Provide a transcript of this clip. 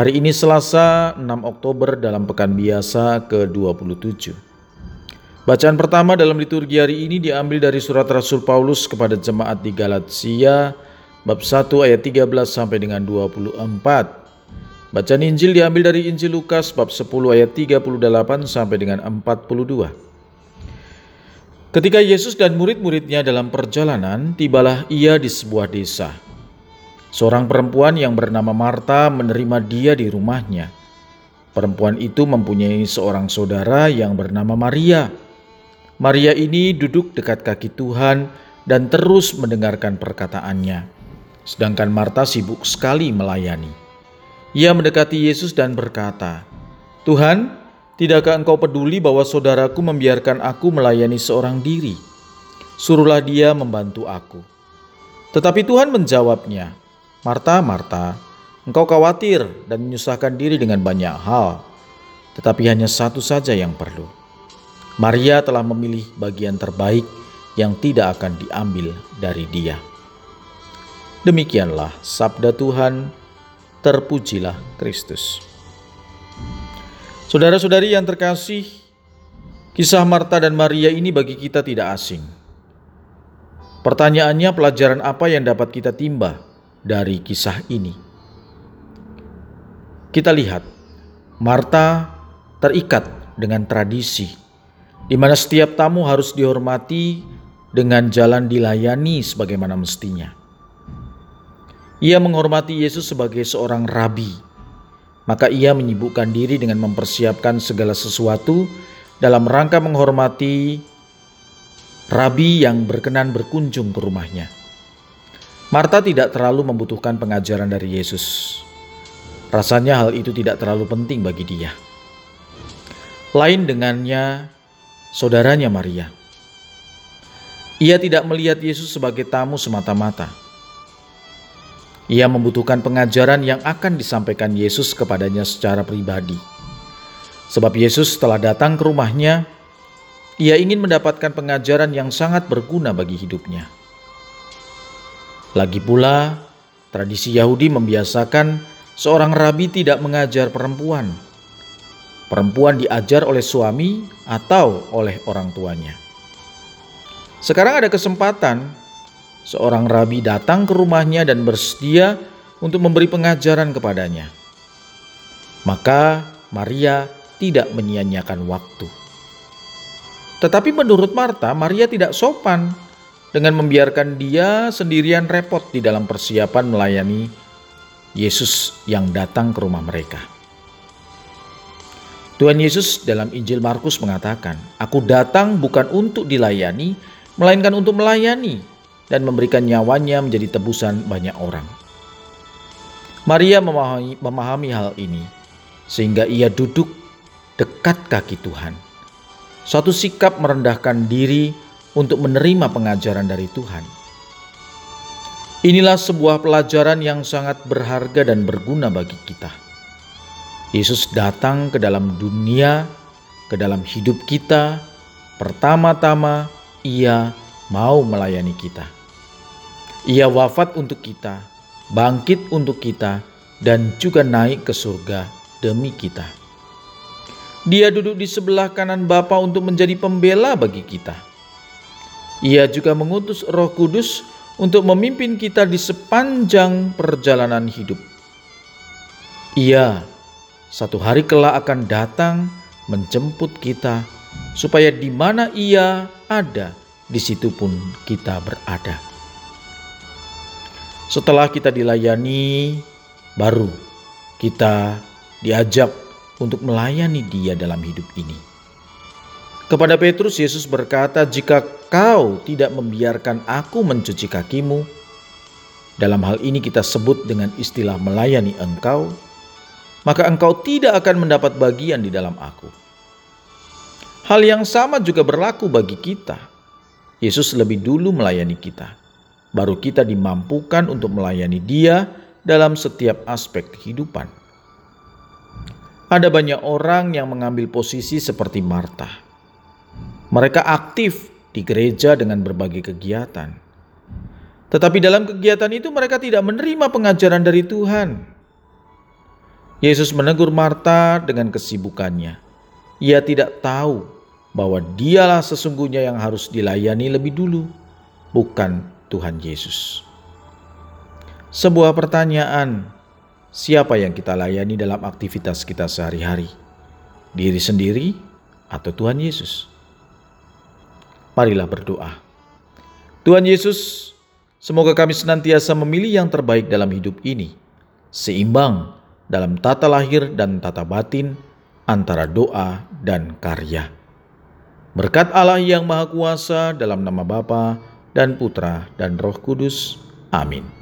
Hari ini Selasa 6 Oktober dalam pekan biasa ke-27. Bacaan pertama dalam liturgi hari ini diambil dari surat Rasul Paulus kepada jemaat di Galatia bab 1 ayat 13 sampai dengan 24. Bacaan Injil diambil dari Injil Lukas bab 10 ayat 38 sampai dengan 42. Ketika Yesus dan murid-muridnya dalam perjalanan, tibalah ia di sebuah desa Seorang perempuan yang bernama Marta menerima dia di rumahnya. Perempuan itu mempunyai seorang saudara yang bernama Maria. Maria ini duduk dekat kaki Tuhan dan terus mendengarkan perkataannya. Sedangkan Marta sibuk sekali melayani. Ia mendekati Yesus dan berkata, "Tuhan, tidakkah engkau peduli bahwa saudaraku membiarkan aku melayani seorang diri? Suruhlah dia membantu aku." Tetapi Tuhan menjawabnya, Marta, Marta, engkau khawatir dan menyusahkan diri dengan banyak hal, tetapi hanya satu saja yang perlu. Maria telah memilih bagian terbaik yang tidak akan diambil dari dia. Demikianlah sabda Tuhan, terpujilah Kristus. Saudara-saudari yang terkasih, kisah Marta dan Maria ini bagi kita tidak asing. Pertanyaannya, pelajaran apa yang dapat kita timba dari kisah ini. Kita lihat, Marta terikat dengan tradisi, di mana setiap tamu harus dihormati dengan jalan dilayani sebagaimana mestinya. Ia menghormati Yesus sebagai seorang rabi, maka ia menyibukkan diri dengan mempersiapkan segala sesuatu dalam rangka menghormati rabi yang berkenan berkunjung ke rumahnya. Marta tidak terlalu membutuhkan pengajaran dari Yesus. Rasanya hal itu tidak terlalu penting bagi dia. Lain dengannya, saudaranya Maria. Ia tidak melihat Yesus sebagai tamu semata-mata. Ia membutuhkan pengajaran yang akan disampaikan Yesus kepadanya secara pribadi. Sebab Yesus telah datang ke rumahnya, ia ingin mendapatkan pengajaran yang sangat berguna bagi hidupnya. Lagi pula, tradisi Yahudi membiasakan seorang rabi tidak mengajar perempuan. Perempuan diajar oleh suami atau oleh orang tuanya. Sekarang ada kesempatan seorang rabi datang ke rumahnya dan bersedia untuk memberi pengajaran kepadanya. Maka Maria tidak menyia-nyiakan waktu. Tetapi menurut Marta, Maria tidak sopan dengan membiarkan dia sendirian repot di dalam persiapan melayani Yesus yang datang ke rumah mereka. Tuhan Yesus dalam Injil Markus mengatakan, "Aku datang bukan untuk dilayani, melainkan untuk melayani dan memberikan nyawanya menjadi tebusan banyak orang." Maria memahami, memahami hal ini, sehingga ia duduk dekat kaki Tuhan. Suatu sikap merendahkan diri untuk menerima pengajaran dari Tuhan. Inilah sebuah pelajaran yang sangat berharga dan berguna bagi kita. Yesus datang ke dalam dunia, ke dalam hidup kita. Pertama-tama, Ia mau melayani kita. Ia wafat untuk kita, bangkit untuk kita, dan juga naik ke surga demi kita. Dia duduk di sebelah kanan Bapa untuk menjadi pembela bagi kita ia juga mengutus Roh Kudus untuk memimpin kita di sepanjang perjalanan hidup. Ia satu hari kelak akan datang menjemput kita, supaya di mana Ia ada, di situ pun kita berada. Setelah kita dilayani, baru kita diajak untuk melayani Dia dalam hidup ini. Kepada Petrus, Yesus berkata, "Jika kau tidak membiarkan aku mencuci kakimu, dalam hal ini kita sebut dengan istilah melayani engkau, maka engkau tidak akan mendapat bagian di dalam aku. Hal yang sama juga berlaku bagi kita. Yesus lebih dulu melayani kita, baru kita dimampukan untuk melayani Dia dalam setiap aspek kehidupan. Ada banyak orang yang mengambil posisi seperti Marta. Mereka aktif di gereja dengan berbagai kegiatan. Tetapi dalam kegiatan itu mereka tidak menerima pengajaran dari Tuhan. Yesus menegur Marta dengan kesibukannya. Ia tidak tahu bahwa dialah sesungguhnya yang harus dilayani lebih dulu, bukan Tuhan Yesus. Sebuah pertanyaan, siapa yang kita layani dalam aktivitas kita sehari-hari? Diri sendiri atau Tuhan Yesus? Marilah berdoa. Tuhan Yesus, semoga kami senantiasa memilih yang terbaik dalam hidup ini, seimbang dalam tata lahir dan tata batin antara doa dan karya. Berkat Allah yang Maha Kuasa dalam nama Bapa dan Putra dan Roh Kudus. Amin.